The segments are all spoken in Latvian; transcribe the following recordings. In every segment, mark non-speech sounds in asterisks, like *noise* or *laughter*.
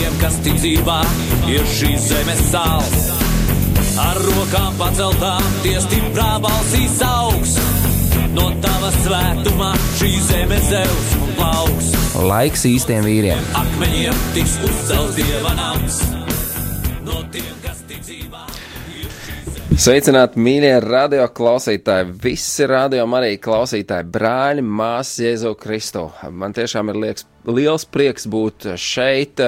tiem, kas tic dzīvā, ir šīs zemes sāls. Ar rokām paceltām, tie stiprā balsīs augs. No tava svētumā šī zeme zeus un plauks. Laiks īstiem vīriem. Akmeņiem tiks uzcelts dieva nams. No tiem, kas tic dzīvā. Sveicināti, mīļie radio klausītāji, visi radio arī klausītāji, brāļi, māsas, Jēzu Kristu. Man tiešām ir lieks, liels prieks būt šeit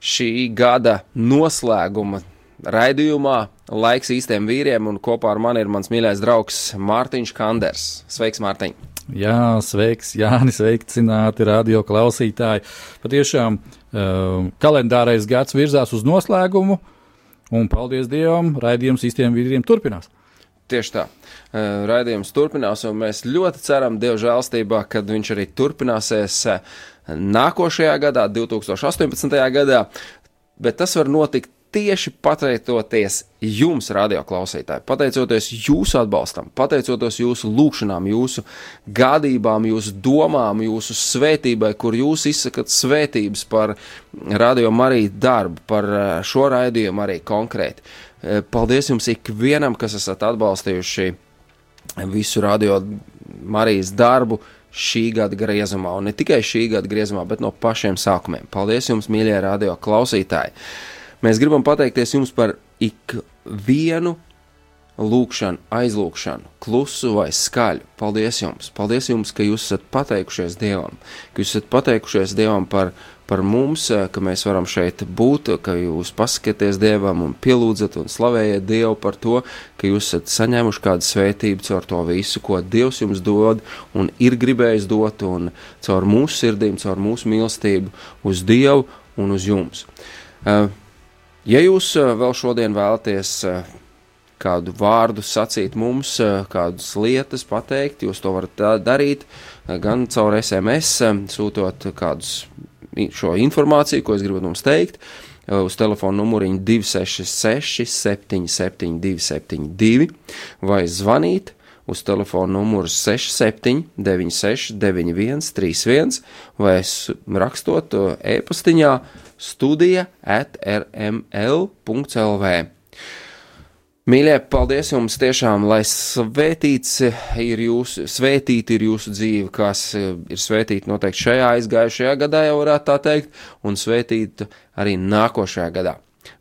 šī gada noslēguma raidījumā. Laiks īstiem vīriem, un kopā ar mani ir mans mīļais draugs Mārtiņš Kanders. Sveiks, Mārtiņ! Jā, sveiks, Jānis, sveicināti radio klausītāji. Patiešām uh, kalendārais gads virzās uz noslēgumu. Un paldies Dievam, raidījums īstiem vīriem turpinās. Tieši tā. Raidījums turpinās, un mēs ļoti ceram Dieva žēlstībā, kad viņš arī turpināsies nākošajā gadā, 2018. gadā. Bet tas var notikt tieši pateicoties jums, radioklausītāji, pateicoties jūsu atbalstam, pateicoties jūsu lūgšanām, jūsu gādībām, jūsu domām, jūsu svētībai, kur jūs izsakat svētības par radio Mariju darbu, par eh, šo raidījumu arī konkrēti. Eh, paldies jums ikvienam, kas esat atbalstījuši visu radio Marijas darbu šī gada griezumā, un ne tikai šī gada griezumā, bet no pašiem sākumiem. Paldies jums, mīļie radio klausītāji! Mēs gribam pateikties jums par ikvienu lūgšanu, aizlūgšanu, klusu vai skaļu. Paldies jums! Paldies jums, ka jūs esat pateikušies Dievam, ka jūs esat pateikušies Dievam par, par mums, ka mēs varam šeit būt, ka jūs pasakieties Dievam un pielūdzat un slavējat Dievu par to, ka jūs esat saņēmuši kādu svētību caur to visu, ko Dievs jums dod un ir gribējis dot, un caur mūsu sirdīm, caur mūsu mīlestību uz Dievu un uz jums. Uh, Ja jūs eh, vēl šodien vēlaties eh, kādu vārdu sacīt mums, eh, kādas lietas pateikt, jūs to varat darīt gan caur SMS, sūtot kādus šo informāciju, ko es gribu jums teikt, uz telefona numuriņu 266 77 272 vai zvanīt uz telefona numuru 67 96 91 31 vai rakstot e-pastiņā studija at rml.lv. Mīļie, paldies jums tiešām, lai svētīts ir jūsu, svētīti ir jūsu dzīve, kas ir svētīta noteikti šajā aizgājušajā gadā, jau varētu tā teikt, un svētīta arī nākošajā gadā.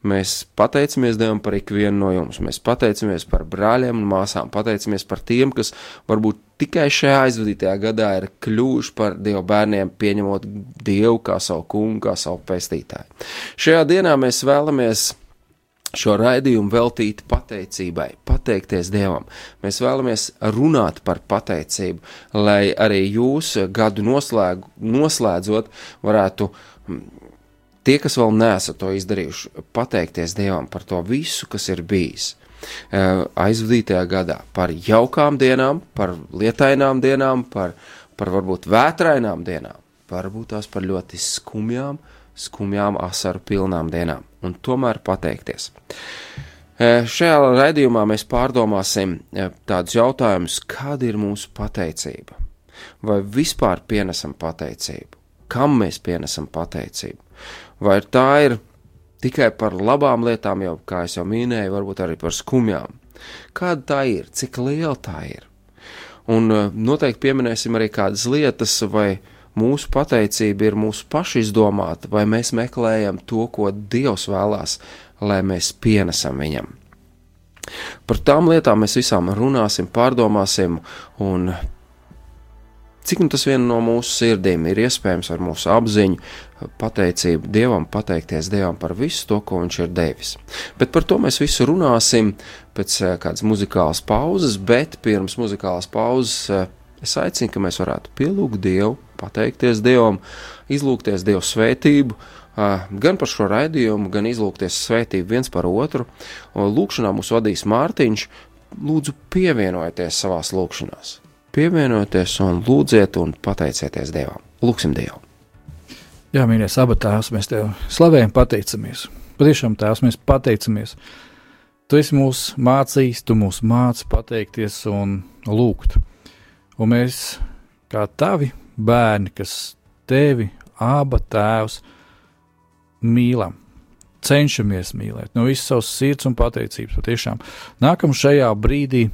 Mēs pateicamies Dievam par ikvienu no jums. Mēs pateicamies par brāļiem un māsām, pateicamies par tiem, kas varbūt tikai šajā aizvadītajā gadā ir kļuvuši par Dieva bērniem, pieņemot Dievu kā savu kungu, kā savu pestītāju. Šajā dienā mēs vēlamies šo raidījumu veltīt pateicībai, pateikties Dievam. Mēs vēlamies runāt par pateicību, lai arī jūs gadu noslēg, noslēdzot varētu Tie, kas vēl neesat to izdarījuši, pateikties Dievam par to visu, kas ir bijis eh, aizvadītajā gadā, par jaukām dienām, par lietainām dienām, par, par varbūt vētrainām dienām, varbūt tās par ļoti skumjām, skumjām, asaru pilnām dienām, un tomēr pateikties. Eh, šajā raidījumā mēs pārdomāsim eh, tādus jautājumus, kāda ir mūsu pateicība, vai vispār pienesam pateicību, kam mēs pienesam pateicību vai tā ir tikai par labām lietām, jau kā jau minēju, varbūt arī par skumjām. Kāda tā ir, cik liela tā ir? Un eh, noteikti pieminēsim arī kādas lietas, vai mūsu pateicība ir mūsu pašu izdomāta, vai mēs meklējam to, ko Dievs vēlās, lai mēs pienesam viņam. Par tām lietām mēs visām runāsim, pārdomāsim, un Cik nu tas vien no mūsu sirdīm ir iespējams ar mūsu apziņu, pateicību Dievam, pateikties Dievam par visu to, ko Viņš ir devis. Bet par to mēs visu runāsim pēc eh, kādas muzikālas pauzes, bet pirms muzikālas pauzes eh, es aicinu, ka mēs varētu pielūgt Dievu, pateikties Dievam, izlūgties Dievu svētību, gan par šo raidījumu, gan izlūgties svētību viens par otru. Lūkšanā mūs vadīs Mārtiņš. Lūdzu, pievienojieties savās lūkšanās. Pievienojieties un lūdziet un pateicieties Dievam. Lūksim Dievu! Jā, mīļais, abi tēvs, mēs tev slavējam, pateicamies. Patiešām, tēvs, mēs pateicamies. Tu esi mūs mācījis, tu mūs māci pateikties un lūgt. Un mēs, kā tavi bērni, kas tevi, aba tēvs, mīlam, cenšamies mīlēt no visas savas sirds un pateicības. Patiešām nākam šajā brīdī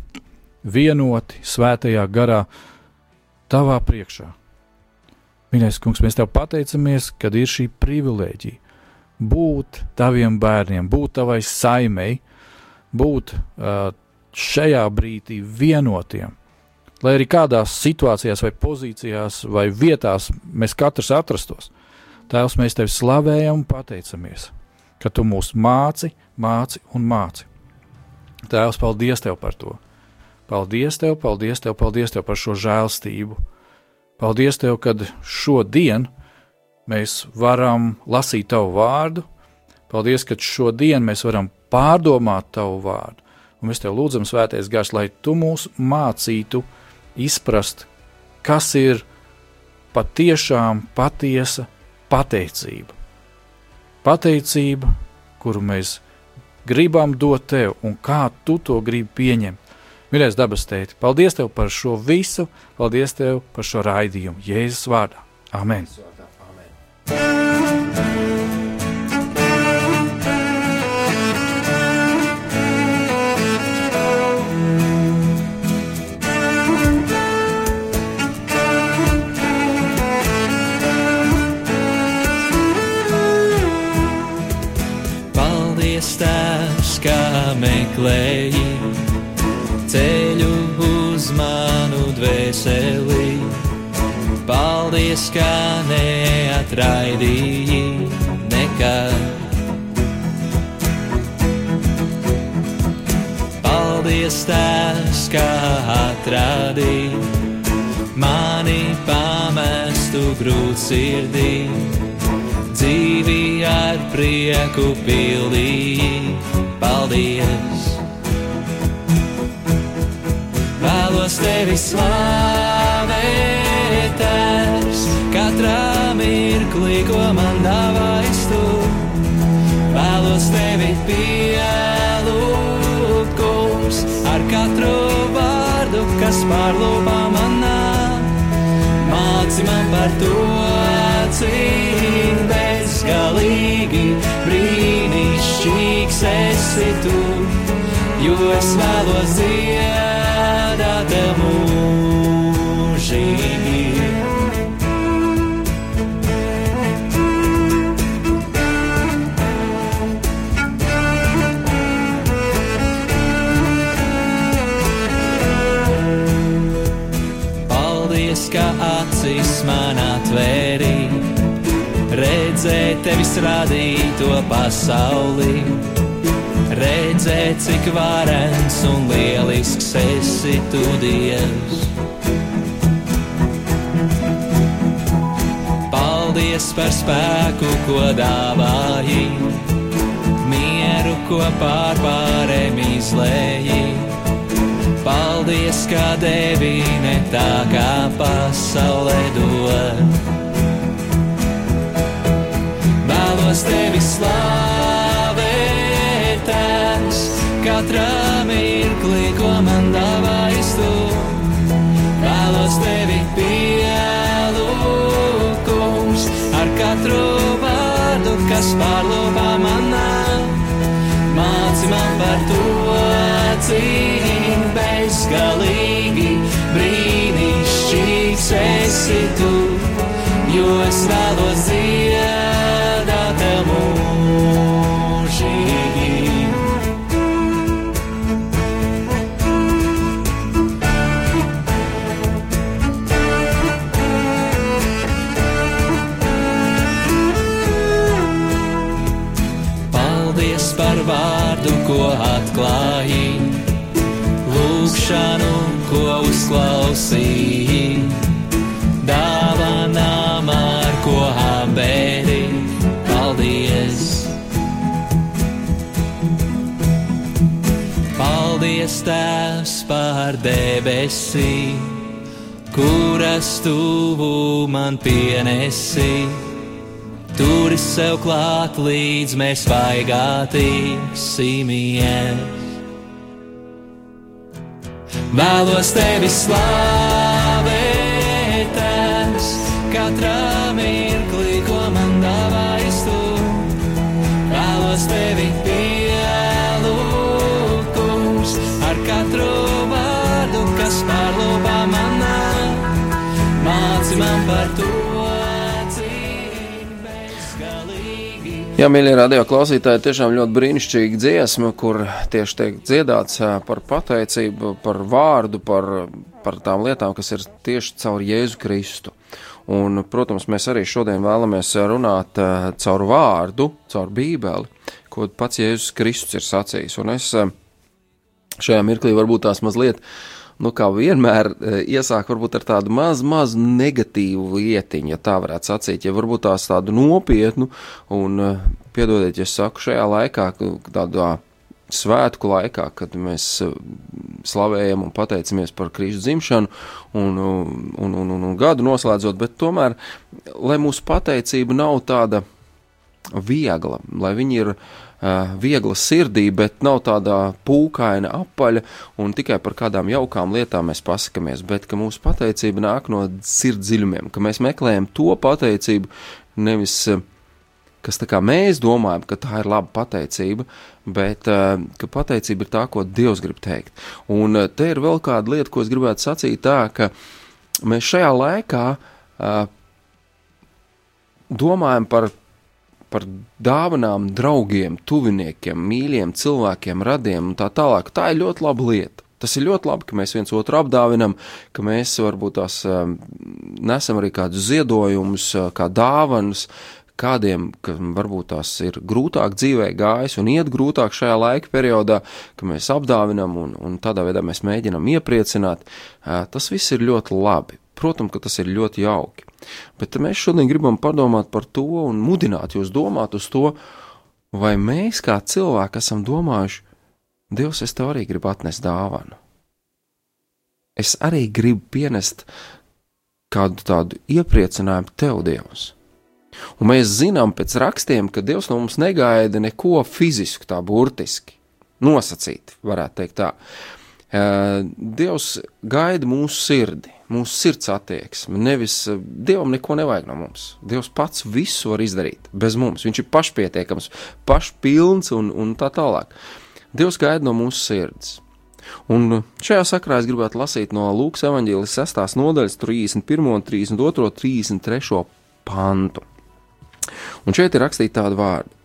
vienoti svētajā garā, tavā priekšā. Mīļais kungs, mēs tev pateicamies, kad ir šī privilēģija būt taviem bērniem, būt tavai saimei, būt uh, šajā brīdī vienotiem. Lai arī kādās situācijās, vai pozīcijās, vai vietās mēs katrs atrastos, Tēvs, mēs tevi slavējam un pateicamies, ka tu mūs māci, māci un māci. Tēvs, paldies tev par to! Paldies tev, paldies tev, paldies tev par šo žēlstību! Paldies tev, ka šodien mēs varam lasīt tavu vārdu. Paldies, ka šodien mēs varam pārdomāt tavu vārdu. Un mēs tev lūdzam, Svētais Gars, lai tu mūs mācītu izprast, kas ir patiešām patiesa pateicība. Pateicība, kuru mēs gribam dot tev, un kā tu to gribi pieņemt. Mīļais dabas tēti, paldies tev par šo visu, paldies tev par šo raidījumu Jēzus vārdā. Amen! Amen. Meklēji ceļu uz manu dvēseli. Paldies, ka neatraidīji nekad. Paldies, tās, kā atradīji mani pamestu grūtsirdī, dzīvi ar prieku pildīji paldies! Vēlos tevi slavēt, tēvs, katrā mirklī, ko man dāvājas tu. Vēlos tevi pielūgt, kungs, ar katru vārdu, kas pārlūpā manā. Māci man par to, cik bezgalīgi brīnišķīgs esi tu, jo es vēlos dziedāt redzēt tevis radīto pasauli. Redzēt, cik varens un lielisks esi tu Dievs. Paldies par spēku, ko dāvāji, mieru, ko pārpārēm izlēji. Paldies, ka devi ne tā kā pasaulē dod vēlos tevi slavēt, tēvs, katrā mirklī, ko man dāvājas tu. Vēlos tevi pielūgums ar katru vārdu, kas pārlūpā manā. Māci man par to, cik bezgalīgi pār debesīm, kuras tuvu man pienesi. Turi sev klāt, līdz mēs vaigā tiksimies. Vēlos tevi slavēt, man par to. Jā, mīļie radio klausītāji, tiešām ļoti brīnišķīga dziesma, kur tieši tiek dziedāts par pateicību, par vārdu, par, par tām lietām, kas ir tieši caur Jēzu Kristu. Un, protams, mēs arī šodien vēlamies runāt caur vārdu, caur Bībeli, ko pats Jēzus Kristus ir sacījis. Un es šajā mirklī varbūt tās mazliet, nu, kā vienmēr, e, iesāk varbūt ar tādu mazu, mazu negatīvu lietiņu, ja tā varētu sacīt, ja varbūt tās tādu nopietnu, un e, piedodiet, ja saku šajā laikā, tādā svētku laikā, kad mēs e, slavējam un pateicamies par Kristus dzimšanu un, un, un, un, un gadu noslēdzot, bet tomēr, lai mūsu pateicība nav tāda viegla, lai viņi ir uh, viegla sirdī, bet nav tādā pūkaina apaļa un tikai par kādām jaukām lietām mēs pasakamies, bet ka mūsu pateicība nāk no sirds dziļumiem, ka mēs meklējam to pateicību, nevis uh, kas tā kā mēs domājam, ka tā ir laba pateicība, bet uh, ka pateicība ir tā, ko Dievs grib teikt. Un te ir vēl kāda lieta, ko es gribētu sacīt tā, ka mēs šajā laikā domājam par, par dāvanām draugiem, tuviniekiem, mīļiem cilvēkiem, radiem un tā tālāk. Tā ir ļoti laba lieta. Tas ir ļoti labi, ka mēs viens otru apdāvinam, ka mēs varbūt tās um, nesam arī kādus ziedojumus, uh, kā dāvanas, kādiem, kam varbūt tās ir grūtāk dzīvē gājis un iet grūtāk šajā laika periodā, ka mēs apdāvinam un, un tādā veidā mēs mēģinam iepriecināt. Uh, tas viss ir ļoti labi. Protams, ka tas ir ļoti jauki. Bet mēs šodien gribam padomāt par to un mudināt jūs domāt uz to, vai mēs kā cilvēki esam domājuši, Dievs, es tev arī gribu atnest dāvanu. Es arī gribu pienest kādu tādu iepriecinājumu tev, Dievs. Un mēs zinām pēc rakstiem, ka Dievs no mums negaida neko fizisku, tā burtiski nosacīti, varētu teikt tā. Eh, Dievs gaida mūsu sirdi, mūsu sirds attieksmi. Nevis eh, Dievam neko nevajag no mums. Dievs pats visu var izdarīt bez mums. Viņš ir pašpietiekams, pašpilns un, un tā tālāk. Dievs gaida no mūsu sirds. Un šajā sakrā es gribētu lasīt no Lūkas evanģēlis 6. nodaļas 31, 32, 33 pantu. Un šeit ir rakstīta tāda vārda.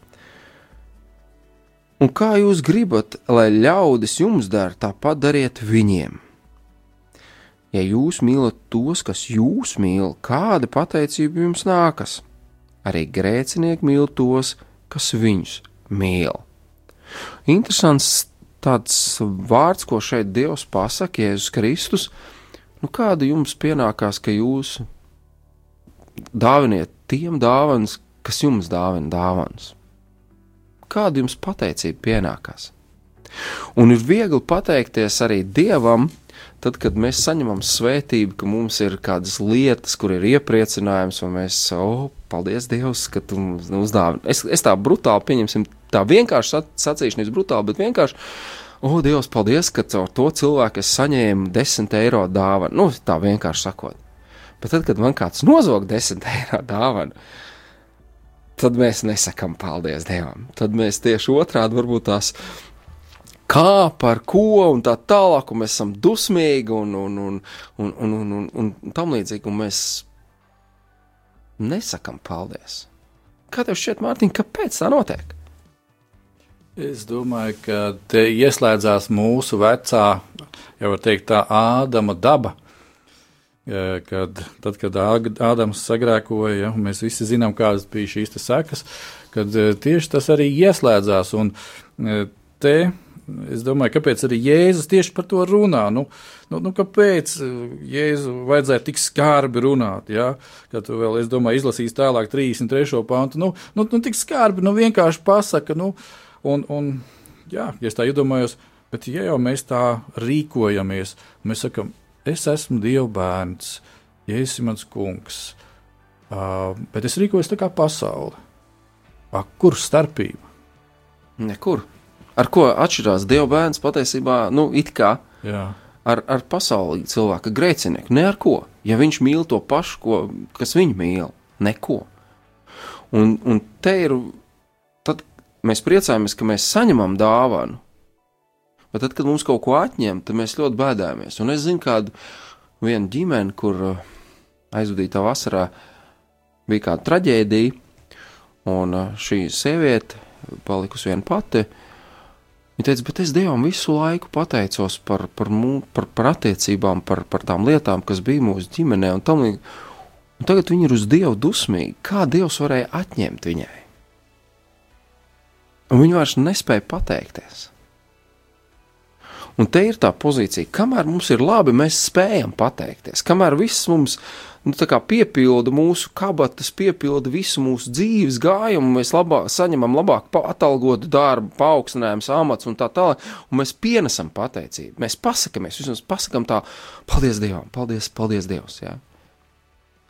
Un kā jūs gribat, lai ļaudis jums dara, tāpat dariet viņiem. Ja jūs mīlat tos, kas jūs mīl, kāda pateicība jums nākas? Arī grēcinieki mīl tos, kas viņus mīl. Interesants tāds vārds, ko šeit Dievs pasaka, Jēzus Kristus. Nu, kāda jums pienākās, ka jūs dāviniet tiem dāvanas, kas jums dāvina dāvanas? Kāda jums pateicība pienākās? Un ir viegli pateikties arī Dievam, tad, kad mēs saņemam svētību, ka mums ir kādas lietas, kur ir iepriecinājums, un mēs, oh, paldies Dievs, ka tu mums uzdāvini. Es, es tā brutāli pieņemsim, tā vienkārši sacīšu, nevis brutāli, bet vienkārši. O, oh, Dievs, paldies, ka caur to cilvēku es saņēmu 10 eiro dāvanu. Nu, tā vienkārši sakot. Bet tad, kad man kāds nozog 10 *laughs* eiro dāvanu, tad mēs nesakām paldies Dievam. Tad mēs tieši otrādi varbūt tās kā, par ko un tā tālāk, un mēs esam dusmīgi un, un, un, un, un, un, un, un tam līdzīgi, un mēs nesakām paldies. Kā tev šķiet, Mārtiņ, kāpēc tā notiek? Es domāju, ka te ieslēdzās mūsu vecā, jau var teikt, tā Ādama daba. Kad, tad, kad Ādams sagrēkoja, ja, mēs visi zinām, kādas bija šīs sekas, kad tieši tas arī ieslēdzās. Un te es domāju, kāpēc arī Jēzus tieši par to runā. Nu, nu, nu kāpēc Jēzu vajadzētu tik skarbi runāt? Ja? Kad tu vēl, es domāju, izlasīs tālāk 33. pantu, nu, nu, nu tik skarbi, nu vienkārši pasaka, nu, un, un jā, ja es tā iedomājos, Bet, ja jau mēs tā rīkojamies, mēs sakām, es esmu Dieva bērns, Jēzus ir mans kungs, uh, bet es rīkojos tā kā pasaule. A, kur starpība? Nekur. Ar ko atšķirās Dieva bērns patiesībā, nu, it kā Jā. ar, ar pasaulīgu cilvēku, grēcinieku? Ne ar ko. Ja viņš mīl to pašu, ko, kas viņu mīl, neko. Un, un te ir, tad mēs priecājamies, ka mēs saņemam dāvanu. Bet tad, kad mums kaut ko atņem, tad mēs ļoti bēdājamies. Un es zinu kādu vienu ģimeni, kur uh, aizvadītā vasarā bija kāda traģēdija, un uh, šī sieviete palikusi viena pati. Viņa teica, bet es Dievam visu laiku pateicos par, par, mū, par, par attiecībām, par, par tām lietām, kas bija mūsu ģimenē. Un tam, un tagad viņa ir uz Dievu dusmīga. Kā Dievs varēja atņemt viņai? Un viņa vairs nespēja pateikties. Un te ir tā pozīcija, kamēr mums ir labi, mēs spējam pateikties. Kamēr viss mums nu, piepilda mūsu kabatas, piepilda visu mūsu dzīves gājumu, mēs labāk, saņemam labāk atalgotu darbu, paaugstinājumus, amats un tā tālāk, un mēs pienesam pateicību. Mēs pasakāmies, vismaz pasakām tā, paldies Dievam, paldies, paldies Dievs. Jā.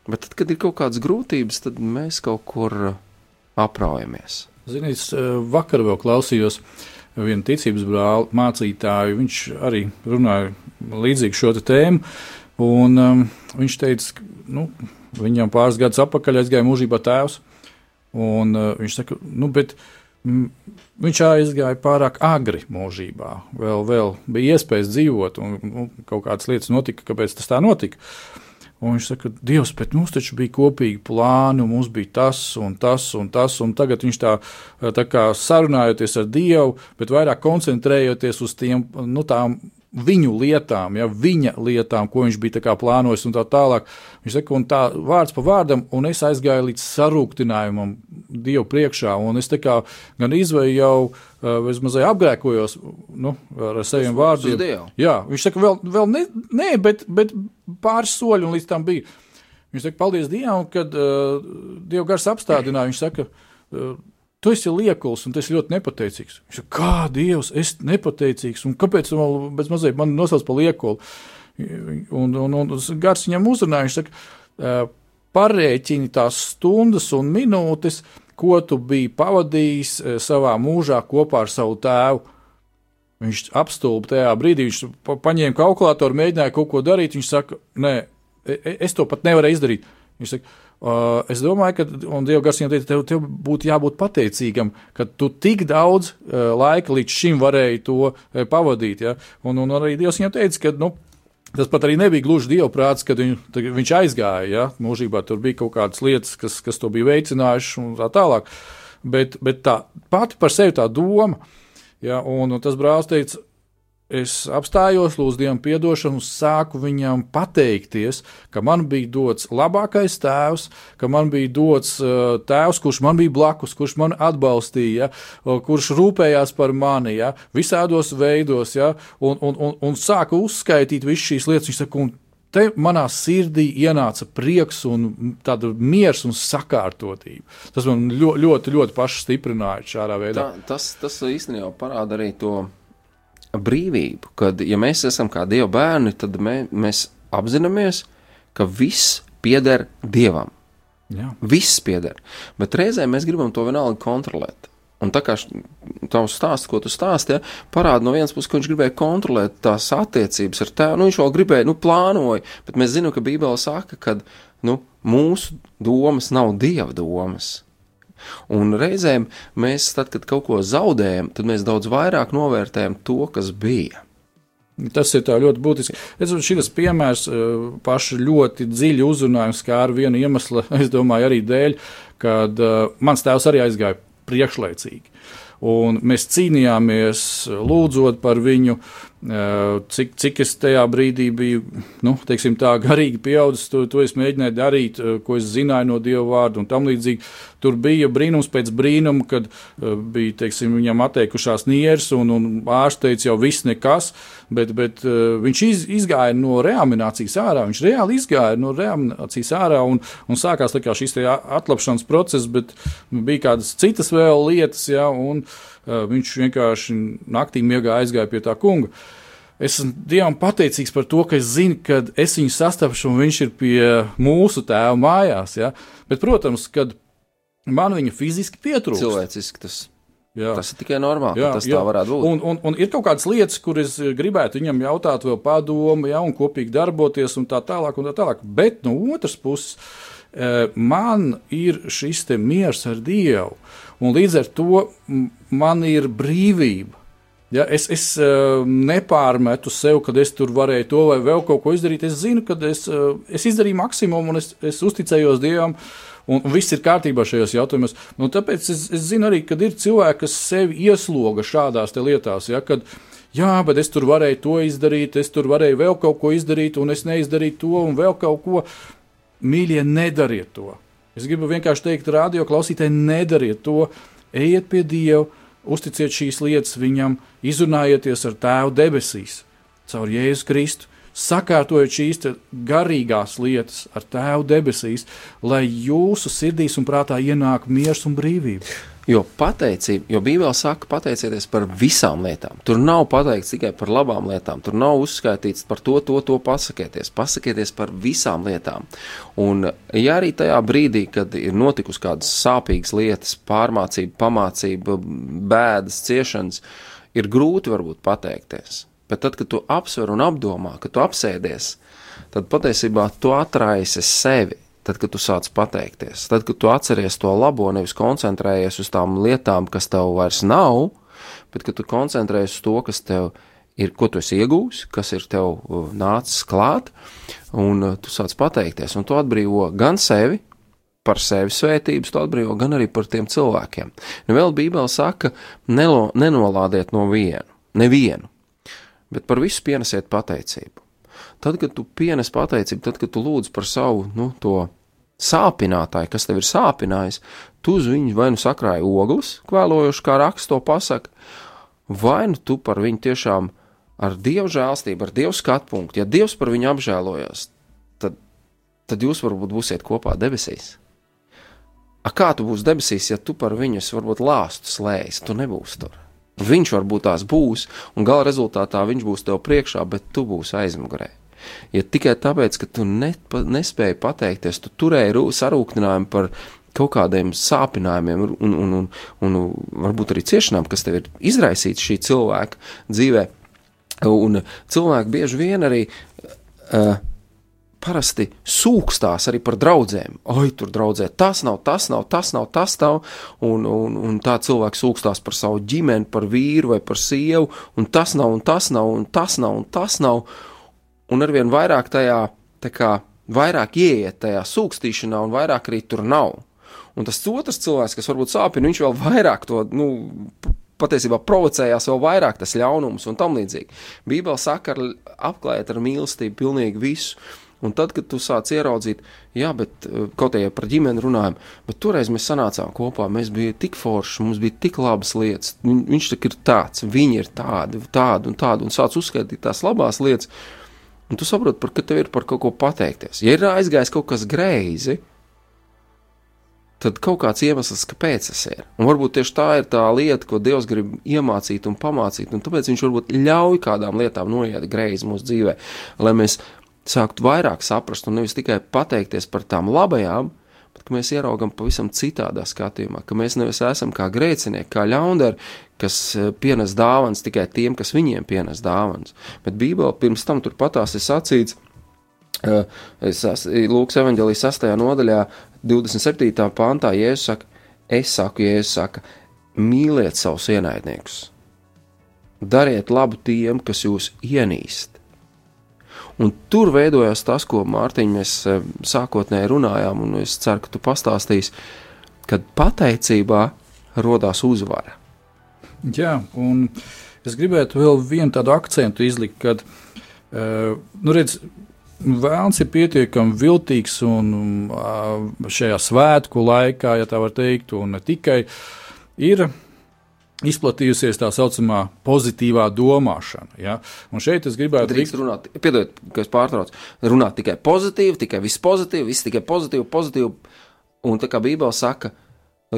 Bet tad, kad ir kaut kādas grūtības, tad mēs kaut kur uh, apraujamies. Ziniet, eh, vakar vēl klausījos vienu ticības brāli, mācītāju. Viņš arī runāja līdzīgi šo tēmu. Un, um, viņš teica, nu, viņam pāris gadus atpakaļ aizgāja mūžībā tēvs. Un, uh, viņš saka, nu, bet mm, viņš aizgāja pārāk agri mūžībā. Vēl, vēl bija iespējas dzīvot, un nu, kaut kādas lietas notika, kāpēc tas tā notika. Un viņš saka, Dievs, bet mums taču bija kopīgi plāni, un mums bija tas un tas un tas. Un tagad viņš tā, tā kā sarunājoties ar Dievu, bet vairāk koncentrējoties uz tiem, nu, tām viņu lietām, ja, viņa lietām, ko viņš bija plānojis un tā tālāk. Viņš saka, un tā vārds pa vārdam, un es aizgāju līdz sarūktinājumam Dievu priekšā, un es tā kā gan izvēju jau, es mazliet apgrēkojos, nu, ar saviem vārdiem. Jā, viņš saka, vēl, vēl ne, nē, bet, bet pāris soļi un līdz tam bija. Viņš saka, paldies Dievam, kad uh, Dieva gars apstādināja. Viņš saka, uh, tu esi liekuls un esi ļoti nepateicīgs. Viņš saka, kā Dievs, es nepateicīgs un kāpēc man bez mazliet man nosauc par liekulu? Un, un, un, gars viņam uzrunāja, viņš saka, parēķini tās stundas un minūtes, ko tu biji pavadījis savā mūžā kopā ar savu tēvu. Viņš apstulba tajā brīdī, viņš pa- paņēma kalkulātoru, mēģināja kaut ko darīt. Viņš saka, nē, e- e- es to pat nevaru izdarīt. Viņš saka, uh, es domāju, ka, Dieva gars viņam teica, tev, tev būtu jābūt pateicīgam, ka tu tik daudz uh, laika līdz šim varēji to uh, pavadīt. Ja? Un, un arī Dievs viņam teica, ka, nu, Tas pat arī nebija gluži dievprāts, kad viņu, tad viņš aizgāja. Ja? Mūžībā tur bija kaut kādas lietas, kas, kas to bija veicinājušas un tā tālāk. Bet, bet tā pati par sevi tā doma, ja? un, un tas brālis teica, es apstājos, lūdzu Dievam atdošanu, sāku viņam pateikties, ka man bija dots labākais tēvs, ka man bija dots uh, tēvs, kurš man bija blakus, kurš man atbalstīja, ja, kurš rūpējās par mani ja, visādos veidos, ja, un, un, un, un sāku uzskaitīt visas šīs lietas. Viņš saka, Te manā sirdī ienāca prieks, un tāda miers un sakārtotība. Tas man ļoti, ļoti, ļoti pašu stiprināja šādā veidā. Tā, tas, tas īstenībā parāda arī to brīvību, kad, ja mēs esam kā Dieva bērni, tad mē, mēs apzināmies, ka viss pieder Dievam. Jā. Viss pieder. Bet reizē mēs gribam to vienalga kontrolēt. Un tā kā tavs stāsts, ko tu stāstīji, ja, parāda no vienas puses, ka viņš gribēja kontrolēt tās attiecības ar tevi. Nu, viņš vēl gribēja, nu, plānoja, bet mēs zinām, ka Bībele saka, ka nu, mūsu domas nav dieva domas. Un reizēm mēs, tad, kad kaut ko zaudējam, tad mēs daudz vairāk novērtējam to, kas bija. Tas ir ļoti būtiski. Es domāju, šis piemērs eh, paši ļoti dziļi uzrunājums, kā ar vienu iemeslu, *laughs* es domāju, arī dēļ, kad uh, mans tēvs arī aizgāja priekšlaicīgi. Un mēs cīnījāmies, lūdzot par viņu, Cik, cik es tajā brīdī biju nu, teiksim, tā, garīgi pieaudzis, to, to es mēģināju darīt, ko es zināju no Dieva vārda un tam līdzīgi. Tur bija brīnums pēc brīnuma, kad bija teiksim, viņam atteikušās nieres, un, un ārsts teica, jau viss nekas, bet, bet viņš iz, izgāja no reanimācijas ārā. Viņš reāli izgāja no reanimācijas ārā un, un sākās kā, šis atlapšanas process, bet bija kādas citas vēl lietas. Ja, un, uh, viņš vienkārši naktī miegā aizgāja pie tā kunga. Es esmu Dievam pateicīgs par to, ka es zinu, ka es viņu sastapšu un viņš ir pie mūsu tēva mājās. Ja? Bet, protams, kad man viņa fiziski pietrūkst. Cilvēciski tas. Jā. Tas ir tikai normāli, jā, tas jā. tā varētu būt. Un, un, un ir kaut kādas lietas, kuras gribētu viņam jautāt, vēl padomu, ja, un kopīgi darboties, un tā tālāk. Un tā tālāk. Bet no otras puses, man ir šis miers ar Dievu. Un līdz ar to man ir brīvība. Ja, es es uh, nepārmetu sev, ka es tur varēju to vai vēl kaut ko izdarīt. Es zinu, ka es, uh, es izdarīju maksimumu un es, es uzticējos Dievam. Un viss ir kārtībā šajos jautājumos. Nu, tāpēc es, es zinu arī, ka ir cilvēki, kas sevi iesloga šādās lietās. Ja, kad, jā, bet es tur varēju to izdarīt, es tur varēju vēl kaut ko izdarīt, un es neizdarīju to un vēl kaut ko. Mīļie, nedariet to! Es gribu vienkārši teikt, radio klausītāji, nedariet to, ejiet pie Dieva, uzticiet šīs lietas viņam, izrunājieties ar Tēvu debesīs, caur Jēzu Kristu. Sakārtojiet šīs garīgās lietas ar Tēvu debesīs, lai jūsu sirdīs un prātā ienāk miers un brīvība. Jo pateicība, jo Bībelē saka, pateicieties par visām lietām. Tur nav pateikts tikai par labām lietām, tur nav uzskaitīts par to, to, to pasakieties. Pasakieties par visām lietām. Un, ja arī tajā brīdī, kad ir notikusi kādas sāpīgas lietas, pārmācība, pamācība, bēdas, ciešanas, ir grūti varbūt pateikties. Bet tad, kad tu apsver un apdomā, kad tu apsēdies, tad patiesībā tu atraisi sevi tad, kad tu sāc pateikties, tad, kad tu atceries to labo, nevis koncentrējies uz tām lietām, kas tev vairs nav, bet kad tu koncentrējies uz to, kas tev ir, ko tu esi iegūmis, kas ir tev uh, nācis klāt, un uh, tu sāc pateikties, un tu atbrīvo gan sevi, par sevi svētības, tu atbrīvo gan arī par tiem cilvēkiem. Nu, vēl Bībele saka, nelo, nenolādiet no vienu, nevienu, bet par visu pienesiet pateicību. Tad, kad tu pienes pateicību, tad, kad tu lūdz par savu nu, to sāpinātāju, kas tev ir sāpinājis, tu uz viņu vai nu sakrāji ogles, kvēlojoši, kā raksts to pasaka, vai nu tu par viņu tiešām ar dievu žēlstību, ar dievu skatu punktu, ja dievs par viņu apžēlojas, tad, tad jūs varbūt būsiet kopā debesīs. A kā tu būsi debesīs, ja tu par viņu varbūt lāstu slēdzis, tu nebūsi tur. Viņš varbūt tās būs, un gala rezultātā viņš būs tev priekšā, bet tu būsi aizmugurē. Ja tikai tāpēc, ka tu ne, nespēji pateikties, tu turēji sarūktinājumu par kaut kādiem sāpinājumiem un, un, un, un varbūt arī ciešanām, kas tev ir izraisīts šī cilvēka dzīvē. Un cilvēki bieži vien arī uh, parasti sūkstās arī par draugiem. Oi, tur draudzē tas nav, tas nav, tas nav, tas nav. Un, un, un tā cilvēks sūkstās par savu ģimeni, par vīru vai par sievu, un tas nav, un tas nav, un tas nav, un tas nav. Un tas nav un arvien vairāk tajā, kā, vairāk ieiet tajā sūkstīšanā, un vairāk arī tur nav. Un tas otrs cilvēks, kas varbūt sāpina, viņš vēl vairāk to, nu, patiesībā provocējās vēl vairāk tas ļaunums un tam līdzīgi. Bībeli saka, ar, apklājot ar mīlestību pilnīgi visu. Un tad, kad tu sāc ieraudzīt, jā, bet eh, kaut kā par ģimeni runājam, bet toreiz mēs sanācām kopā, mēs bijām tik forši, mums bija tik labas lietas. Viņš ir tāds, viņi ir tādi, tādi un tādi, un sāc uzskaitīt tās labās lietas. Un tu saproti, ka tev ir par kaut ko pateikties. Ja ir aizgājis kaut kas greizi, tad kaut kāds iemesls, kāpēc tas ir. Un varbūt tieši tā ir tā lieta, ko Dievs grib iemācīt un pamācīt, un tāpēc Viņš varbūt ļauj kādām lietām noiet greizi mūsu dzīvē, lai mēs sāktu vairāk saprast un nevis tikai pateikties par tām labajām, ka mēs ieraugam pavisam citādā skatījumā, ka mēs nevis esam kā grēcinieki, kā ļaundari, kas e, pienes dāvāns tikai tiem, kas viņiem pienes dāvāns. Bet Bībelē pirms tam turpatās ir sacīts, e, es Lūks evanģelijas 6. nodaļā, 27. pāntā, Jēzus saka, es saku, Jēzus saka, mīliet savus ienaidniekus, dariet labu tiem, kas jūs ienīst. Un tur veidojās tas, ko Mārtiņš mēs e, sākotnēji runājām, un es ceru, ka tu pastāstīsi, kad pateicībā radās uzvara. Jā, un es gribētu vēl vienu tādu akcentu izlikt, kad, uh, nu, redz, Vēlns ir pietiekami viltīgs un šajā svētku laikā, ja tā var teikt, un ne tikai ir izplatījusies tā saucamā pozitīvā domāšana. Ja? Un šeit es gribētu teikt, runāt, piedodiet, ka es pārtraucu, runāt tikai pozitīvi, tikai viss pozitīvi, viss tikai pozitīvi, pozitīvi. Un tā kā Bībele saka,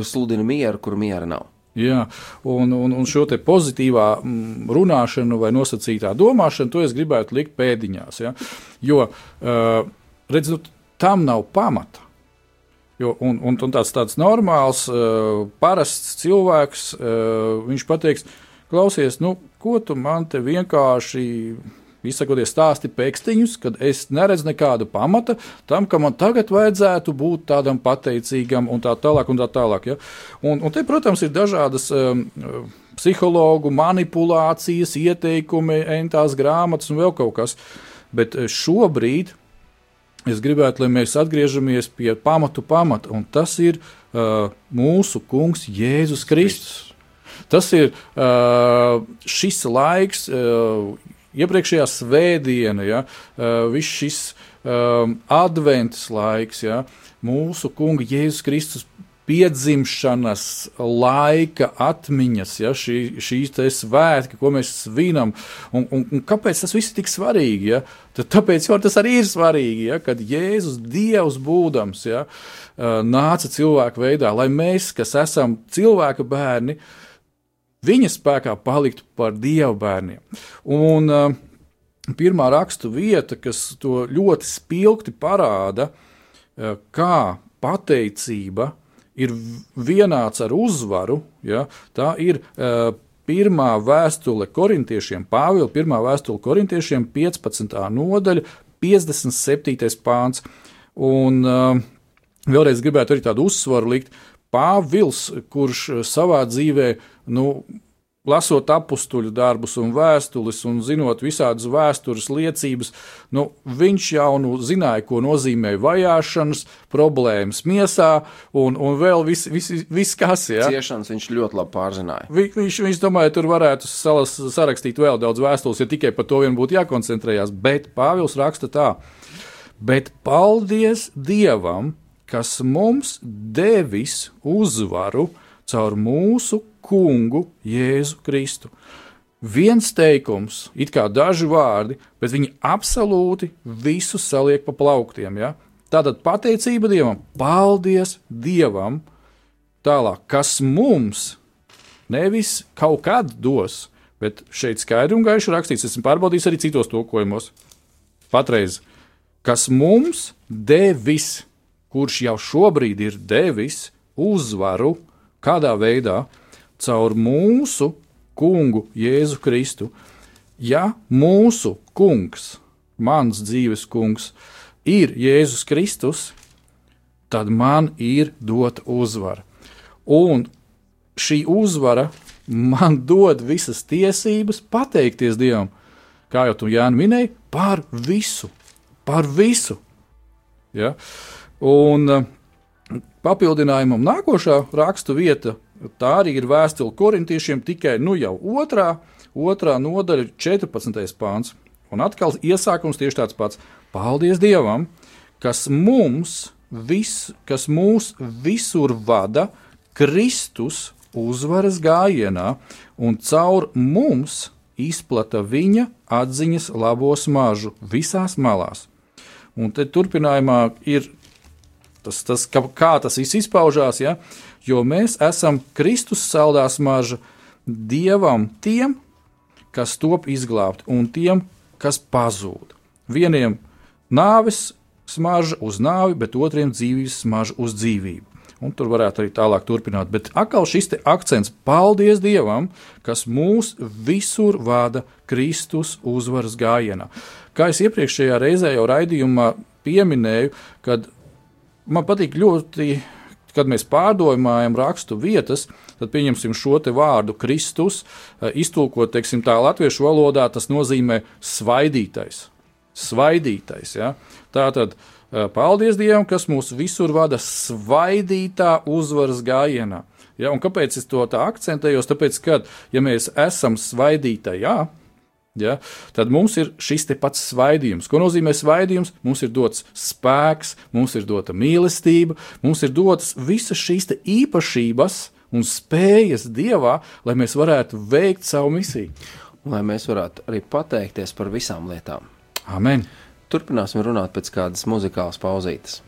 sludina mieru, kur miera nav. Jā, un, un, un šo pozitīvā mm, runāšanu vai nosacītā domāšanu, to es gribētu likt pēdiņās. Ja? Jo, uh, redz, nu, tam nav pamata. Jo, un, un, un tāds, tāds normāls, uh, parasts cilvēks, uh, viņš pateiks, klausies, nu, ko tu man te vienkārši izsakoties stāsti pēkstiņus, kad es neredzu nekādu pamata tam, ka man tagad vajadzētu būt tādam pateicīgam un tā tālāk. Un tā tālāk ja? un, un te, protams, ir dažādas. Um, Psihologu manipulācijas, ieteikumi, entās grāmatas un vēl kaut kas. Bet uh, šobrīd es gribētu, lai mēs atgriežamies pie pamatu pamata, un tas ir uh, mūsu kungs Jēzus Kristus. Tas ir uh, šis laiks, uh, iepriekšējā svētdiena, ja, uh, viss šis um, adventas laiks, ja, mūsu kunga Jēzus Kristus piedzimšanas laika atmiņas, ja, šī, šīs svētki, ko mēs svinam. Un, un, un kāpēc tas viss ir tik svarīgi? Ja? Tad tāpēc tas arī ir svarīgi, ja, kad Jēzus Dievs būdams ja, nāca cilvēku veidā, lai mēs, kas esam cilvēka bērni, uh, viņa spēkā paliktu par dievu bērniem. Un uh, pirmā rakstu vieta, kas to ļoti spilgti parāda, uh, kā pateicība ir vienāds ar uzvaru, ja, tā ir uh, pirmā vēstule korintiešiem, Pāvila pirmā vēstule korintiešiem, 15. nodaļa, 57. pāns. Un uh, vēlreiz gribētu arī tādu uzsvaru likt, Pāvils, kurš savā dzīvē nu, lasot apstuļu darbus un vēstules, un zinot visādas vēstures liecības, nu, viņš jau nu zināja, ko nozīmē vajāšanas, problēmas miesā un, un vēl viss, vis, vis kas. Ja? Ciešanas viņš ļoti labi pārzināja. Vi, viņš, viņš domāja, tur varētu salas, sarakstīt vēl daudz vēstules, ja tikai par to vien būtu jākoncentrējās, bet Pāvils raksta tā. Bet paldies Dievam, kas mums devis uzvaru caur mūsu kungu Jēzu Kristu. Viens teikums, it kā daži vārdi, bet viņi absolūti visu saliek pa plauktiem. Ja? Tātad pateicība Dievam, paldies Dievam, tālāk, kas mums nevis kaut kad dos, bet šeit skaidri un gaiši rakstīts, esmu pārbaudījis arī citos tulkojumos. Patreiz, kas mums devis, kurš jau šobrīd ir devis uzvaru, kādā veidā, caur mūsu kungu Jēzu Kristu. Ja mūsu kungs, mans dzīves kungs, ir Jēzus Kristus, tad man ir dota uzvara. Un šī uzvara man dod visas tiesības pateikties Dievam, kā jau tu Jānis minēji, par visu. Par visu. Ja? Un uh, papildinājumam nākošā rakstu vieta Tā arī ir vēstule korintiešiem tikai nu jau otrā, otrā nodaļa, 14. pāns. Un atkal iesākums tieši tāds pats. Paldies Dievam, kas mums, vis, kas mūs visur vada Kristus uzvaras gājienā un caur mums izplata viņa atziņas labo smaržu visās malās. Un te turpinājumā ir tas, tas kā, tas viss izpaužās. Ja? Jo mēs esam Kristus saldā smarža Dievam tiem, kas top izglābt, un tiem, kas pazūd. Vieniem nāves smarža uz nāvi, bet otriem dzīvības smarža uz dzīvību. Un tur varētu arī tālāk turpināt. Bet atkal šis akcents - paldies Dievam, kas mūs visur vada Kristus uzvaras gājienā. Kā es iepriekšējā reizē jau raidījumā pieminēju, kad man patīk ļoti kad mēs pārdomājam rakstu vietas, tad pieņemsim šo vārdu Kristus, eh, iztulkot teiksim, tā latviešu valodā, tas nozīmē svaidītais. Svaidītais ja? Tā tad eh, paldies Dievam, kas mūs visur vada svaidītā uzvaras gājienā. Ja, un kāpēc es to tā akcentēju? Tāpēc, ka, ja mēs esam svaidītajā, Ja? Tad mums ir šis pats svaidījums. Ko nozīmē svaidījums? Mums ir dots spēks, mums ir dota mīlestība, mums ir dotas visas šīs īpašības un spējas dievā, lai mēs varētu veikt savu misiju. Lai mēs varētu arī pateikties par visām lietām. Amen! Turpināsim runāt pēc kādas muzikālas pauzītes.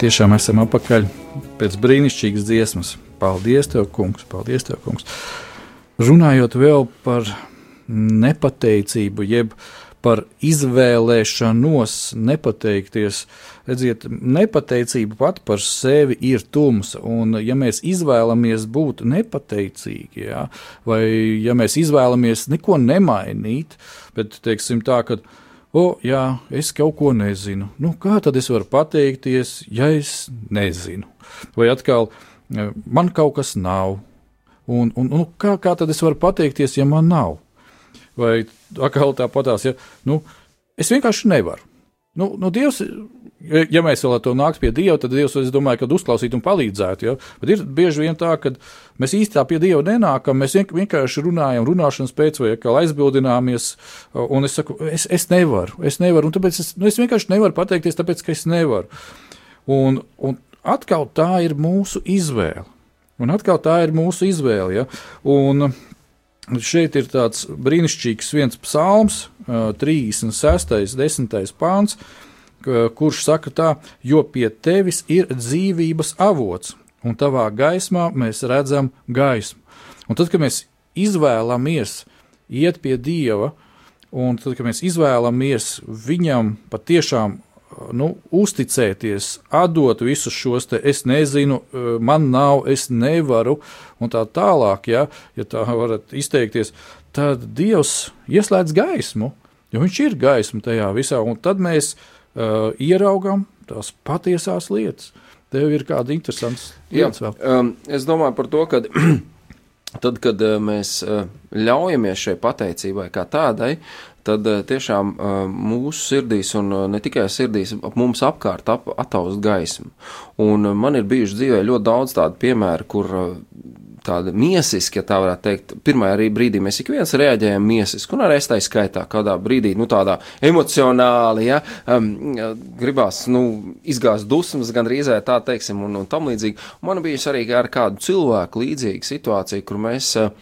Tiešām esam apakaļ pēc brīnišķīgas dziesmas. Paldies, tev, kungs! Paldies, tev, kungs! Runājot vēl par nepateicību, jeb par izvēlēšanos nepateikties. Redziet, nepateicība pat par sevi ir tumsa, un ja mēs izvēlamies būt nepateicīgi, jā, vai ja mēs izvēlamies neko nemainīt, bet, teiksim tā, ka o, jā, es kaut ko nezinu. Nu, kā tad es varu pateikties, ja es nezinu? Vai atkal, e, man kaut kas nav. Un, un, un kā, kā tad es varu pateikties, ja man nav? Vai atkal tāpatās, ja nu, es vienkārši nevaru. Nu, nu Dievs, ja, mēs vēl ar to nāktu pie Dieva, tad Dievs, es domāju, ka uzklausītu un palīdzētu. Ja? Bet ir bieži vien tā, ka mēs īstā pie Dieva nenākam, mēs vienkārši runājam, runāšanas pēc vai kā aizbildināmies, un es saku, es, es nevaru, es nevaru, un tāpēc es, nu, es vienkārši nevaru pateikties, tāpēc, ka es nevaru. Un, un atkal tā ir mūsu izvēle. Un atkal tā ir mūsu izvēle. Ja? Un, Šeit ir tāds brīnišķīgs viens psalms, 36. 10. pāns, kurš saka tā, jo pie tevis ir dzīvības avots, un tavā gaismā mēs redzam gaismu. Un tad, kad mēs izvēlamies iet pie Dieva, un tad, kad mēs izvēlamies viņam patiešām nu, uzticēties, atdot visus šos te, es nezinu, man nav, es nevaru, un tā tālāk, ja, ja tā varat izteikties, tad Dievs ieslēdz gaismu, jo viņš ir gaisma tajā visā, un tad mēs uh, ieraugam tās patiesās lietas. Tev ir kāda interesanta lieta vēl? Um, es domāju par to, ka *clears throat* tad, kad uh, mēs uh, ļaujamies šai pateicībai kā tādai, tad uh, tiešām mūsu sirdīs un ne tikai sirdīs ap mums apkārt ap, ataust gaismu. Un man ir bijuši dzīvē ļoti daudz tādu piemēru, kur tāda miesiska, ja tā varētu teikt. Pirmā arī brīdī mēs ik viens reaģējam miesiski, un arī es tā skaitā, kādā brīdī, nu, tādā emocionāli, ja, um, gribās, nu, izgāzt dusmas, gan rīzē tā teiksim, un, un tam līdzīgi. Man bija arī ar kādu cilvēku līdzīga situācija, kur mēs uh,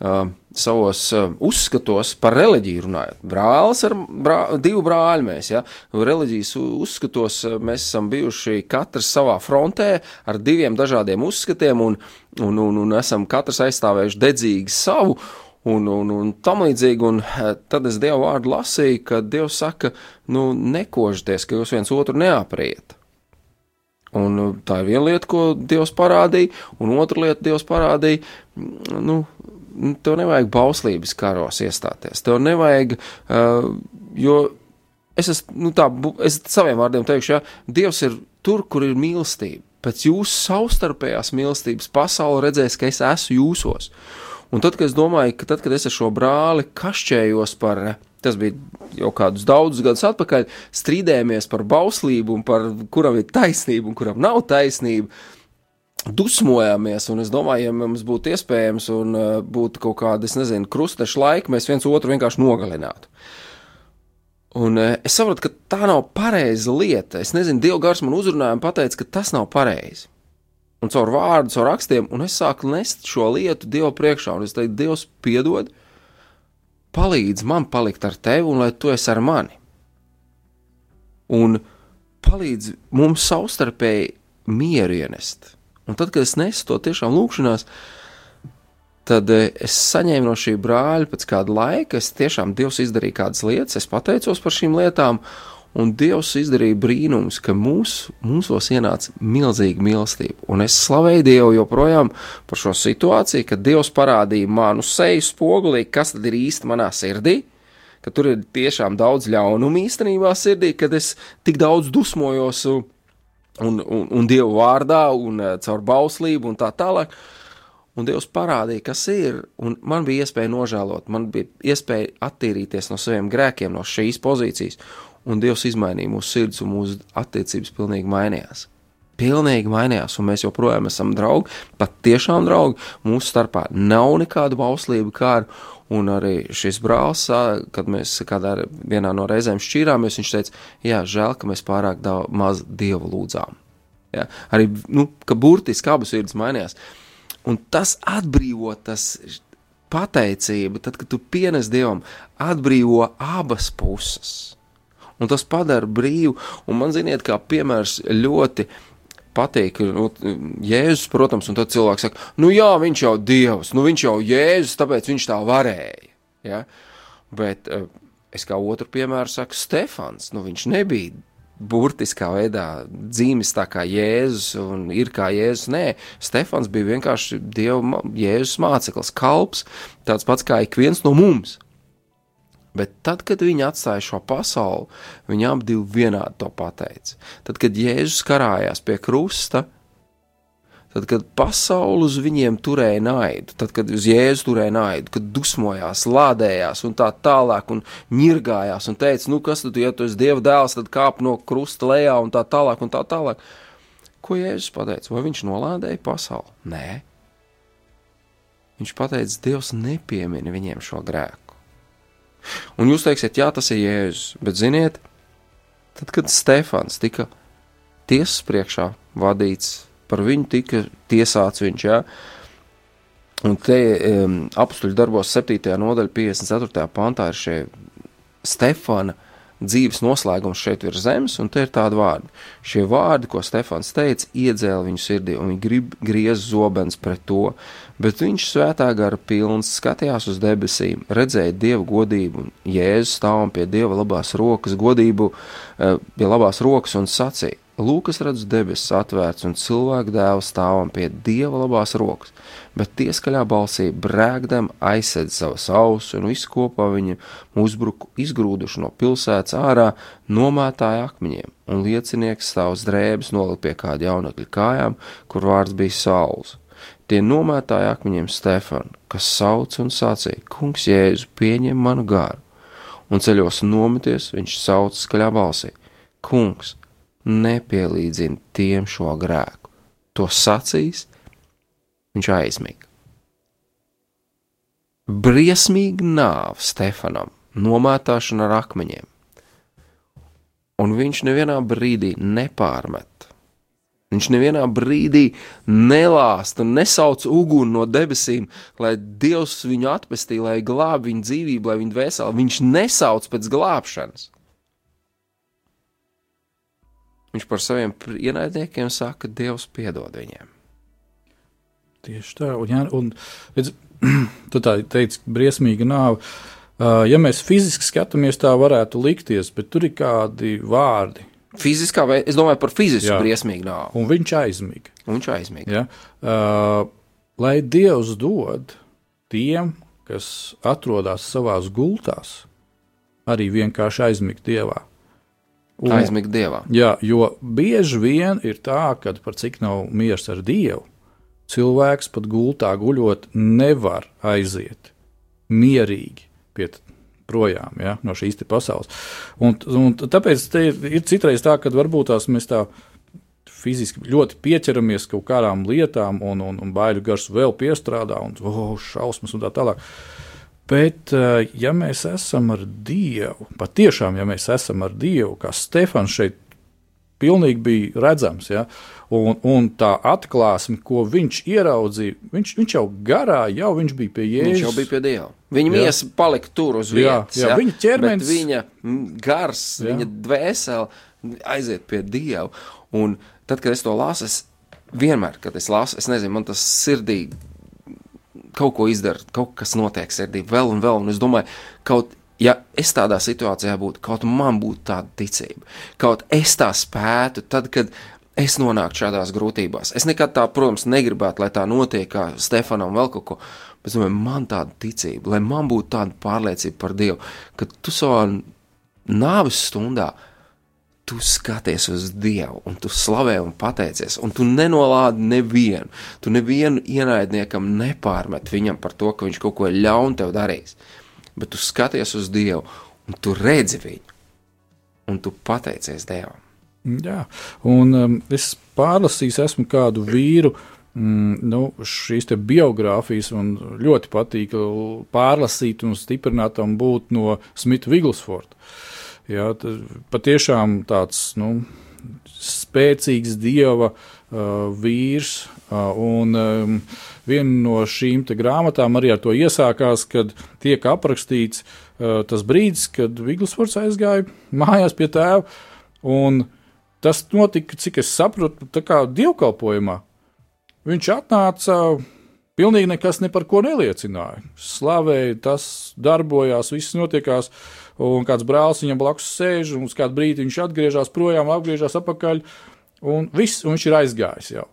uh, savos uh, uzskatos par reliģiju runājot. Brālis ar brā, divu brāļu mēs, ja, reliģijas uzskatos uh, mēs esam bijuši katrs savā frontē ar diviem dažādiem uzskatiem un, un, un, un esam katrs aizstāvējuši dedzīgi savu. Un, un, un tam līdzīgi, un uh, tad es Dievu vārdu lasīju, ka Dievs saka, nu, nekožieties, ka jūs viens otru neapriet. Un tā ir viena lieta, ko Dievs parādīja, un otra lieta, Dievs parādīja, nu, Nu, tev nevajag bauslības karos iestāties. Tev nevajag, uh, jo es esmu, nu tā, es saviem vārdiem teikšu, ja, Dievs ir tur, kur ir mīlestība. Pēc jūsu savstarpējās mīlestības pasaule redzēs, ka es esmu jūsos. Un tad, kad es domāju, ka tad, kad es ar šo brāli kašķējos par, tas bija jau kādus daudzus gadus atpakaļ, strīdējamies par bauslību un par kuram ir taisnība un kuram nav taisnība, dusmojāmies, un es domāju, ja mums būtu iespējams un uh, būtu kaut kāda, es nezinu, krusteša laika, mēs viens otru vienkārši nogalinātu. Un uh, es saprotu, ka tā nav pareiza lieta. Es nezinu, Dieva gars man uzrunāja un pateica, ka tas nav pareizi. Un caur vārdu, caur rakstiem, un es sāku nest šo lietu Dieva priekšā, un es teicu, Dievs, piedod, palīdz man palikt ar tevi, un lai tu esi ar mani. Un palīdz mums savstarpēji mieru ienest Un tad, kad es nesu to tiešām lūkšanās, tad eh, es saņēmu no šī brāļa pēc kāda laika. Es tiešām Dievs izdarīja kādas lietas, es pateicos par šīm lietām, un Dievs izdarīja brīnums, ka mūs, mūsos ienāca milzīga mīlestība. Un es slavēju Dievu joprojām par šo situāciju, kad Dievs parādīja manu seju spogulī, kas tad ir īsti manā sirdī. Ka tur ir tiešām daudz ļaunumu īstenībā sirdī, kad es tik daudz dusmojos un, un, un Dievu vārdā, un uh, caur bauslību un tā tālāk. Un Dievs parādīja, kas ir, un man bija iespēja nožēlot, man bija iespēja attīrīties no saviem grēkiem, no šīs pozīcijas, un Dievs izmainīja mūsu sirds, un mūsu attiecības pilnīgi mainījās. Pilnīgi mainījās, un mēs joprojām esam draugi, pat tiešām draugi. Mūsu starpā nav nekāda bauslība, kā ar, Un arī šis brālis, kad mēs kādā vienā no reizēm šķīrāmies, viņš teica, jā, žēl, ka mēs pārāk daudz maz dievu lūdzām. Ja? Arī, nu, ka burtiski abas sirds mainījās. Un tas atbrīvo tas pateicība, tad, kad tu pienes dievam, atbrīvo abas puses. Un tas padara brīvu, un man ziniet, kā piemērs ļoti patīk. Nu, Jēzus, protams, un tad cilvēks saka, nu jā, viņš jau dievs, nu viņš jau Jēzus, tāpēc viņš tā varēja. Ja? Bet eh, es kā otru piemēru saku, Stefans, nu viņš nebija burtiskā veidā dzīves tā kā Jēzus un ir kā Jēzus. Nē, Stefans bija vienkārši Dieva Jēzus māceklis, kalps, tāds pats kā ik viens no mums. Bet tad, kad viņi atstāja šo pasauli, viņi abi vienādi to pateica. Tad, kad Jēzus karājās pie krusta, tad, kad pasaule uz viņiem turēja naidu, tad, kad uz Jēzu turēja naidu, kad dusmojās, lādējās un tā tālāk, un ņirgājās un teica, nu kas tad, ja tu esi Dieva dēls, tad kāp no krusta lejā un tā tālāk un tā tālāk. Ko Jēzus pateica? Vai viņš nolādēja pasauli? Nē. Viņš pateica, Dievs nepiemina viņiem šo grēku. Un jūs teiksiet, jā, tas ir Jēzus, bet ziniet, tad, kad Stefans tika tiesas priekšā vadīts, par viņu tika tiesāts viņš, jā, un te um, apstuļu darbos 7. nodaļa 54. pantā ir šie Stefana dzīves noslēgums šeit ir zemes, un te ir tādi vārdi. Šie vārdi, ko Stefans teica, iedzēla viņu sirdī, un viņi grib griez zobens pret to, bet viņš svētā gara pilns skatījās uz debesīm, redzēja dievu godību, un jēzus stāvam pie dieva labās rokas godību, eh, pie labās rokas un sacīja. Lūk, es redzu debesis atvērts un cilvēku dēlu stāvam pie dieva labās rokas, bet tie skaļā balsī brēkdam aizsedz savas ausis un visu kopā viņi uzbruku izgrūduši no pilsētas ārā, nomētāja akmeņiem, un liecinieks savus drēbes nolika pie kāda jaunekļa kājām, kur vārds bija saules. Tie nomētāja akmeņiem Stefanu, kas sauc un sacīja: Kungs, Jēzu, pieņem manu gāru, un ceļos nometies, viņš sauc skaļā balsī: Kungs, nepielīdzina tiem šo grēku. To sacīs, viņš aizmiga. Briesmīgi nāve Stefanam, nomētāšana ar akmeņiem, un viņš nevienā brīdī nepārmet. Viņš nevienā brīdī nelāsta, nesauc uguni no debesīm, lai Dievs viņu atpestītu, lai glābtu viņa dzīvību, lai viņa dvēseli. Viņš nesauc pēc glābšanas. Viņš par saviem ienaidniekiem saka, Dievs piedod viņiem. Tieši tā, un, jā, un redz, *clears throat* tu tā teici, briesmīga nāve. Ja mēs fiziski skatāmies, tā varētu likties, bet tur ir kādi vārdi. Fiziskā vai es domāju par fizisku jā. briesmīgu nāvi. Un viņš aizmiga. Un viņš aizmiga. Ja? Uh, lai Dievs dod tiem, kas atrodas savās gultās, arī vienkārši aizmigt Dievā. Un, aizmigt dievā. Jā, jo bieži vien ir tā, ka par cik nav miers ar dievu, cilvēks pat gultā guļot nevar aiziet mierīgi pie projām ja, no šīs pasaules. Un, un tāpēc ir, ir citreiz tā, ka varbūt tās mēs tā fiziski ļoti pieķeramies kaut kādām lietām, un, un, un baiļu gars vēl piestrādā, un oh, šausmas un tā tālāk. Bet, eh, ja mēs esam ar Dievu, patiešām, ja mēs esam ar Dievu, kā Stefans šeit pilnīgi bija redzams, ja, un, un tā atklāsme, ko viņš ieraudzīja, viņš, viņš jau garā, jau viņš bija pie Jēzus. Viņš jau bija pie Dieva. Viņa miesa palika tur uz vietas. Jā, jā, ja, viņa ķermenis, viņa gars, jā. viņa dvēsele aiziet pie Dieva. Un tad, kad es to lasu, es vienmēr, kad es lasu, es nezinu, man tas sirdī kaut ko izdara, kaut kas notiek sirdī, vēl un vēl. Un es domāju, kaut ja es tādā situācijā būtu, kaut man būtu tāda ticība, kaut es tā spētu, tad, kad es nonāktu šādās grūtībās. Es nekad tā, protams, negribētu, lai tā notiek kā Stefanam vēl kaut ko. Bet domāju, man tāda ticība, lai man būtu tāda pārliecība par Dievu, ka tu savā nāves stundā tu skaties uz Dievu, un tu slavē un pateicies, un tu nenolādi nevienu. Tu nevienu ienaidniekam nepārmet viņam par to, ka viņš kaut ko ļaunu tev darīs. Bet tu skaties uz Dievu, un tu redzi viņu, un tu pateicies Dievam. Jā, un um, es pārlasīju, esmu kādu vīru. Mm, nu, šīs biogrāfijas man ļoti patīk pārlasīt un stiprināt tam būt no Smita Viglsforda. Jā, patiešām tāds nu, spēcīgs dieva uh, vīrs. Uh, un um, viena no šīm grāmatām arī ar to iesākās, kad tiek aprakstīts uh, tas brīdis, kad Viglisfords aizgāja mājās pie tēva. Un tas notika, cik es saprotu, dievkalpojumā. Viņš atnāca, pilnīgi nekas ne par ko neliecināja. Slavēja, tas darbojās, viss notiekās. Un kāds brālis viņam blakus sēž, un uz kādu brīdi viņš atgriežas projām, atgriežas atpakaļ, un viss, un viņš ir aizgājis jau.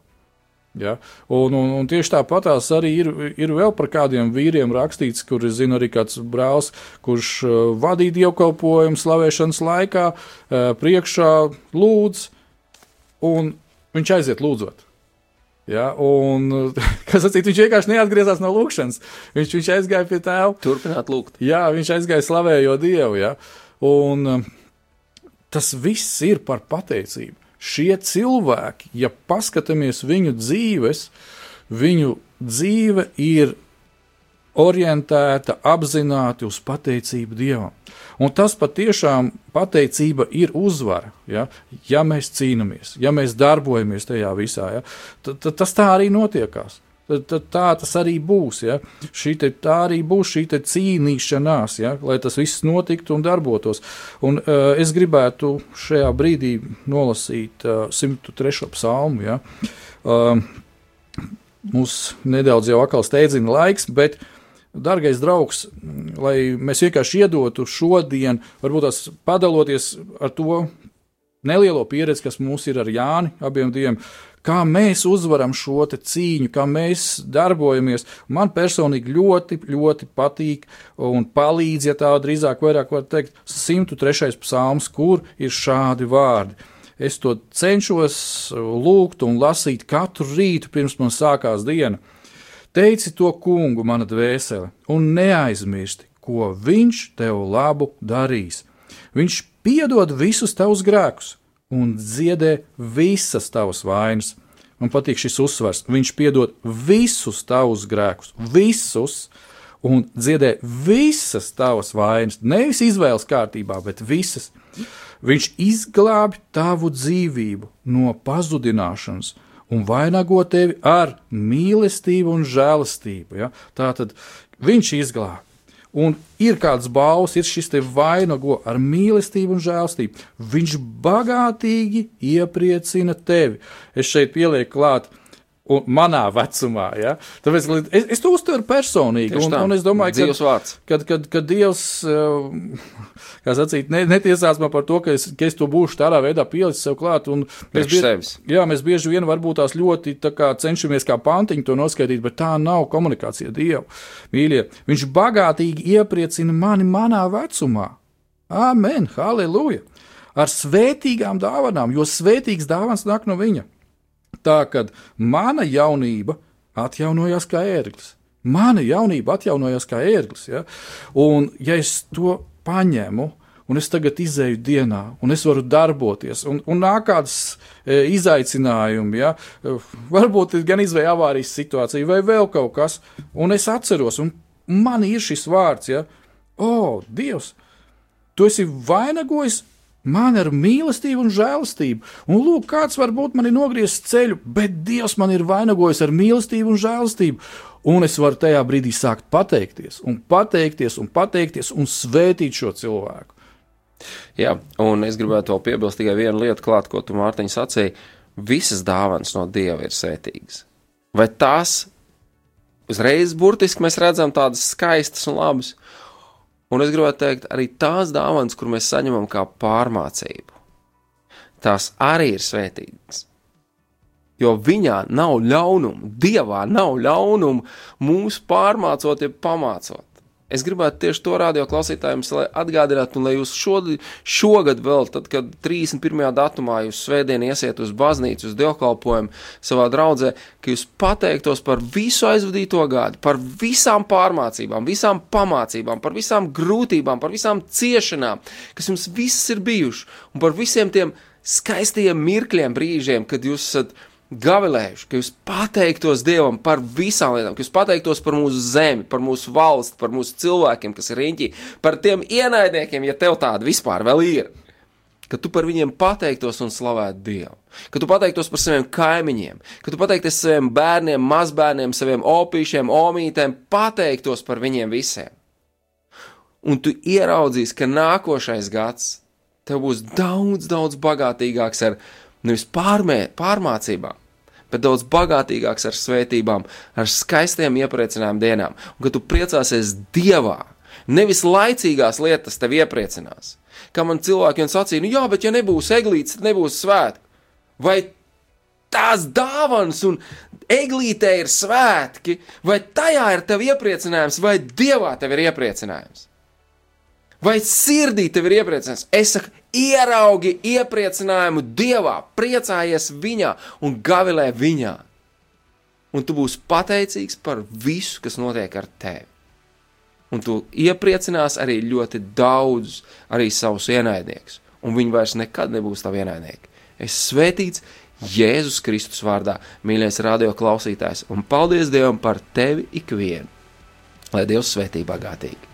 Ja? Un, un, un tieši tāpatās arī ir, ir vēl par kādiem vīriem rakstīts, kur es zinu, arī kāds brālis, kurš uh, vadīja dievkalpojumu slavēšanas laikā, uh, priekšā lūdz, un viņš aiziet lūdzot. Ja, un, *laughs* kas atcīt, viņš vienkārši neatgriezās no lūkšanas. Viņš, viņš aizgāja pie tēva. Turpināt lūgt. Jā, viņš aizgāja slavējot Dievu. Ja, un um, tas viss ir par pateicību. Šie cilvēki, ja paskatāmies viņu dzīves, viņu dzīve ir orientēta apzināti uz pateicību Dievam. Un tas patiešām pateicība ir uzvara. Ja, ja mēs cīnāmies, ja mēs darbojamies tajā visā, ja, tad, tad tas tā arī notiekās. Tad, tad tā tas arī būs. Ja. Te, tā arī būs šī cīnīšanās, ja, lai tas viss notiktu un darbotos. Un, uh, es gribētu šajā brīdī nolasīt uh, 103. psalmu. Ja. Uh, mums nedaudz jau atkal steidzina laiks, bet uh, Dargais draugs, lai mēs vienkārši iedotu šodien, varbūt tās padaloties ar to nelielo pieredzi, kas mums ir ar Jāni, abiem diviem, kā mēs uzvaram šo cīņu, kā mēs darbojamies. Man personīgi ļoti, ļoti patīk un palīdz, ja tā drīzāk vairāk var teikt, 103. psalms, kur ir šādi vārdi. Es to cenšos lūgt un lasīt katru rītu, pirms man sākās diena. Teici to kungu, mana dvēsele, un neaizmirsti, ko viņš tev labu darīs. Viņš piedod visus tavus grēkus un dziedē visas tavas vainas. Man patīk šis uzsvars. Viņš piedod visus tavus grēkus, visus, un dziedē visas tavas vainas. Nevis izvēles kārtībā, bet visas. Viņš izglābj tavu dzīvību no pazudināšanas un vainago tevi ar mīlestību un žēlastību. Ja? Tā tad viņš izglābj. Un ir kāds balss, ir šis te vainago ar mīlestību un žēlstību. Viņš bagātīgi iepriecina tevi. Es šeit pielieku klāt, un manā vecumā. Ja? Tāpēc es, es to uztveru personīgi. Un, un es domāju, ka, kad, kad, kad Dievs eh, *laughs* sacīt, ne, netiesās man par to, ka es, ka es to būšu tādā veidā pielicis sev klāt. Mēs, bieži, jā, mēs bieži vien varbūt tās ļoti tā kā, cenšamies kā pantiņu to noskaidrot, bet tā nav komunikācija Dievu. Mīļie, viņš bagātīgi iepriecina mani manā vecumā. Amen, halleluja! Ar svētīgām dāvanām, jo svētīgs dāvans nāk no viņa tā, ka mana jaunība atjaunojās kā ērglis. Mana jaunība atjaunojās kā ērglis. Ja? Un, ja es to paņemu, un es tagad izēju dienā, un es varu darboties, un, un nāk kāds e, izaicinājumi, ja? varbūt gan izvēja avārijas situācija, vai vēl kaut kas, un es atceros, un man ir šis vārds, ja? O, Dievs, tu esi vainagojis Man ir mīlestība un žēlastība. Un lūk, kāds varbūt man ir nogriezis ceļu, bet Dievs man ir vainagojis ar mīlestību un žēlastību. Un es varu tajā brīdī sākt pateikties, un pateikties, un pateikties, un svētīt šo cilvēku. Jā, un es gribētu vēl piebilst tikai vienu lietu, klāt, ko tu Mārtiņ sacīji. Visas dāvanas no Dieva ir svētīgas. Vai tās uzreiz burtiski mēs redzam tādas skaistas un labas, Un es gribētu teikt, arī tās dāvanas, kur mēs saņemam kā pārmācību, tās arī ir svētīgas. Jo viņā nav ļaunuma, dievā nav ļaunuma mūs pārmācot, ja pamācot. Es gribētu tieši to radio klausītājiem atgādināt, un lai jūs šodi, šogad vēl, tad, kad 31. datumā jūs svētdien iesiet uz baznīcu, uz dievkalpojumu savā draudzē, ka jūs pateiktos par visu aizvadīto gadu, par visām pārmācībām, visām pamācībām, par visām grūtībām, par visām ciešanām, kas jums visas ir bijušas, un par visiem tiem skaistajiem mirkļiem, brīžiem, kad jūs esat gavilējuši, ka jūs pateiktos Dievam par visām lietām, ka jūs pateiktos par mūsu zemi, par mūsu valsti, par mūsu cilvēkiem, kas ir riņķī, par tiem ienaidniekiem, ja tev tādi vispār vēl ir. Ka tu par viņiem pateiktos un slavētu Dievu. Ka tu pateiktos par saviem kaimiņiem, ka tu pateiktos saviem bērniem, mazbērniem, saviem opīšiem, omītēm, pateiktos par viņiem visiem. Un tu ieraudzīsi, ka nākošais gads tev būs daudz, daudz bagātīgāks ar nevis pārmē, pārmācībām, bet daudz bagātīgāks ar svētībām, ar skaistiem iepriecinājumu dienām. Un kad tu priecāsies Dievā, nevis laicīgās lietas tev iepriecinās. Kā man cilvēkiem sacīja, nu jā, bet ja nebūs eglītes, tad nebūs svētki. Vai tās dāvanas un eglītē ir svētki, vai tajā ir tev iepriecinājums, vai Dievā tev ir iepriecinājums? Vai sirdī tev ir iepriecinājums? Es saku, ieraugi iepriecinājumu Dievā, priecājies Viņā un gavilē Viņā. un tu būsi pateicīgs par visu, kas notiek ar tevi. Un tu iepriecinās arī ļoti daudz arī savus ienaidniekus, un viņi vairs nekad nebūs tavi ienaidnieki. Es svētīts Jēzus Kristus vārdā, mīļais radio klausītājs, un paldies Dievam par tevi ikvienu. Lai Dievs svētī bagātīgi!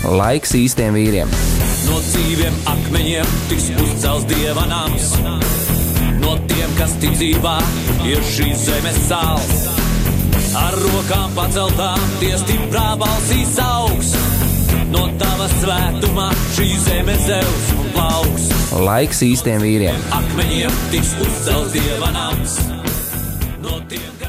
Laiks īstiem vīriem. No dzīviem akmeņiem tiks uzcelts dieva nams. No tiem, kas ticībā ir šīs zemes sāls. Ar rokām paceltām, tie stiprā balsīs augs. No tava svētumā šī zeme zeus un plauks. Laiks īstiem vīriem. Akmeņiem tiks uzcelts dieva nams. No tiem,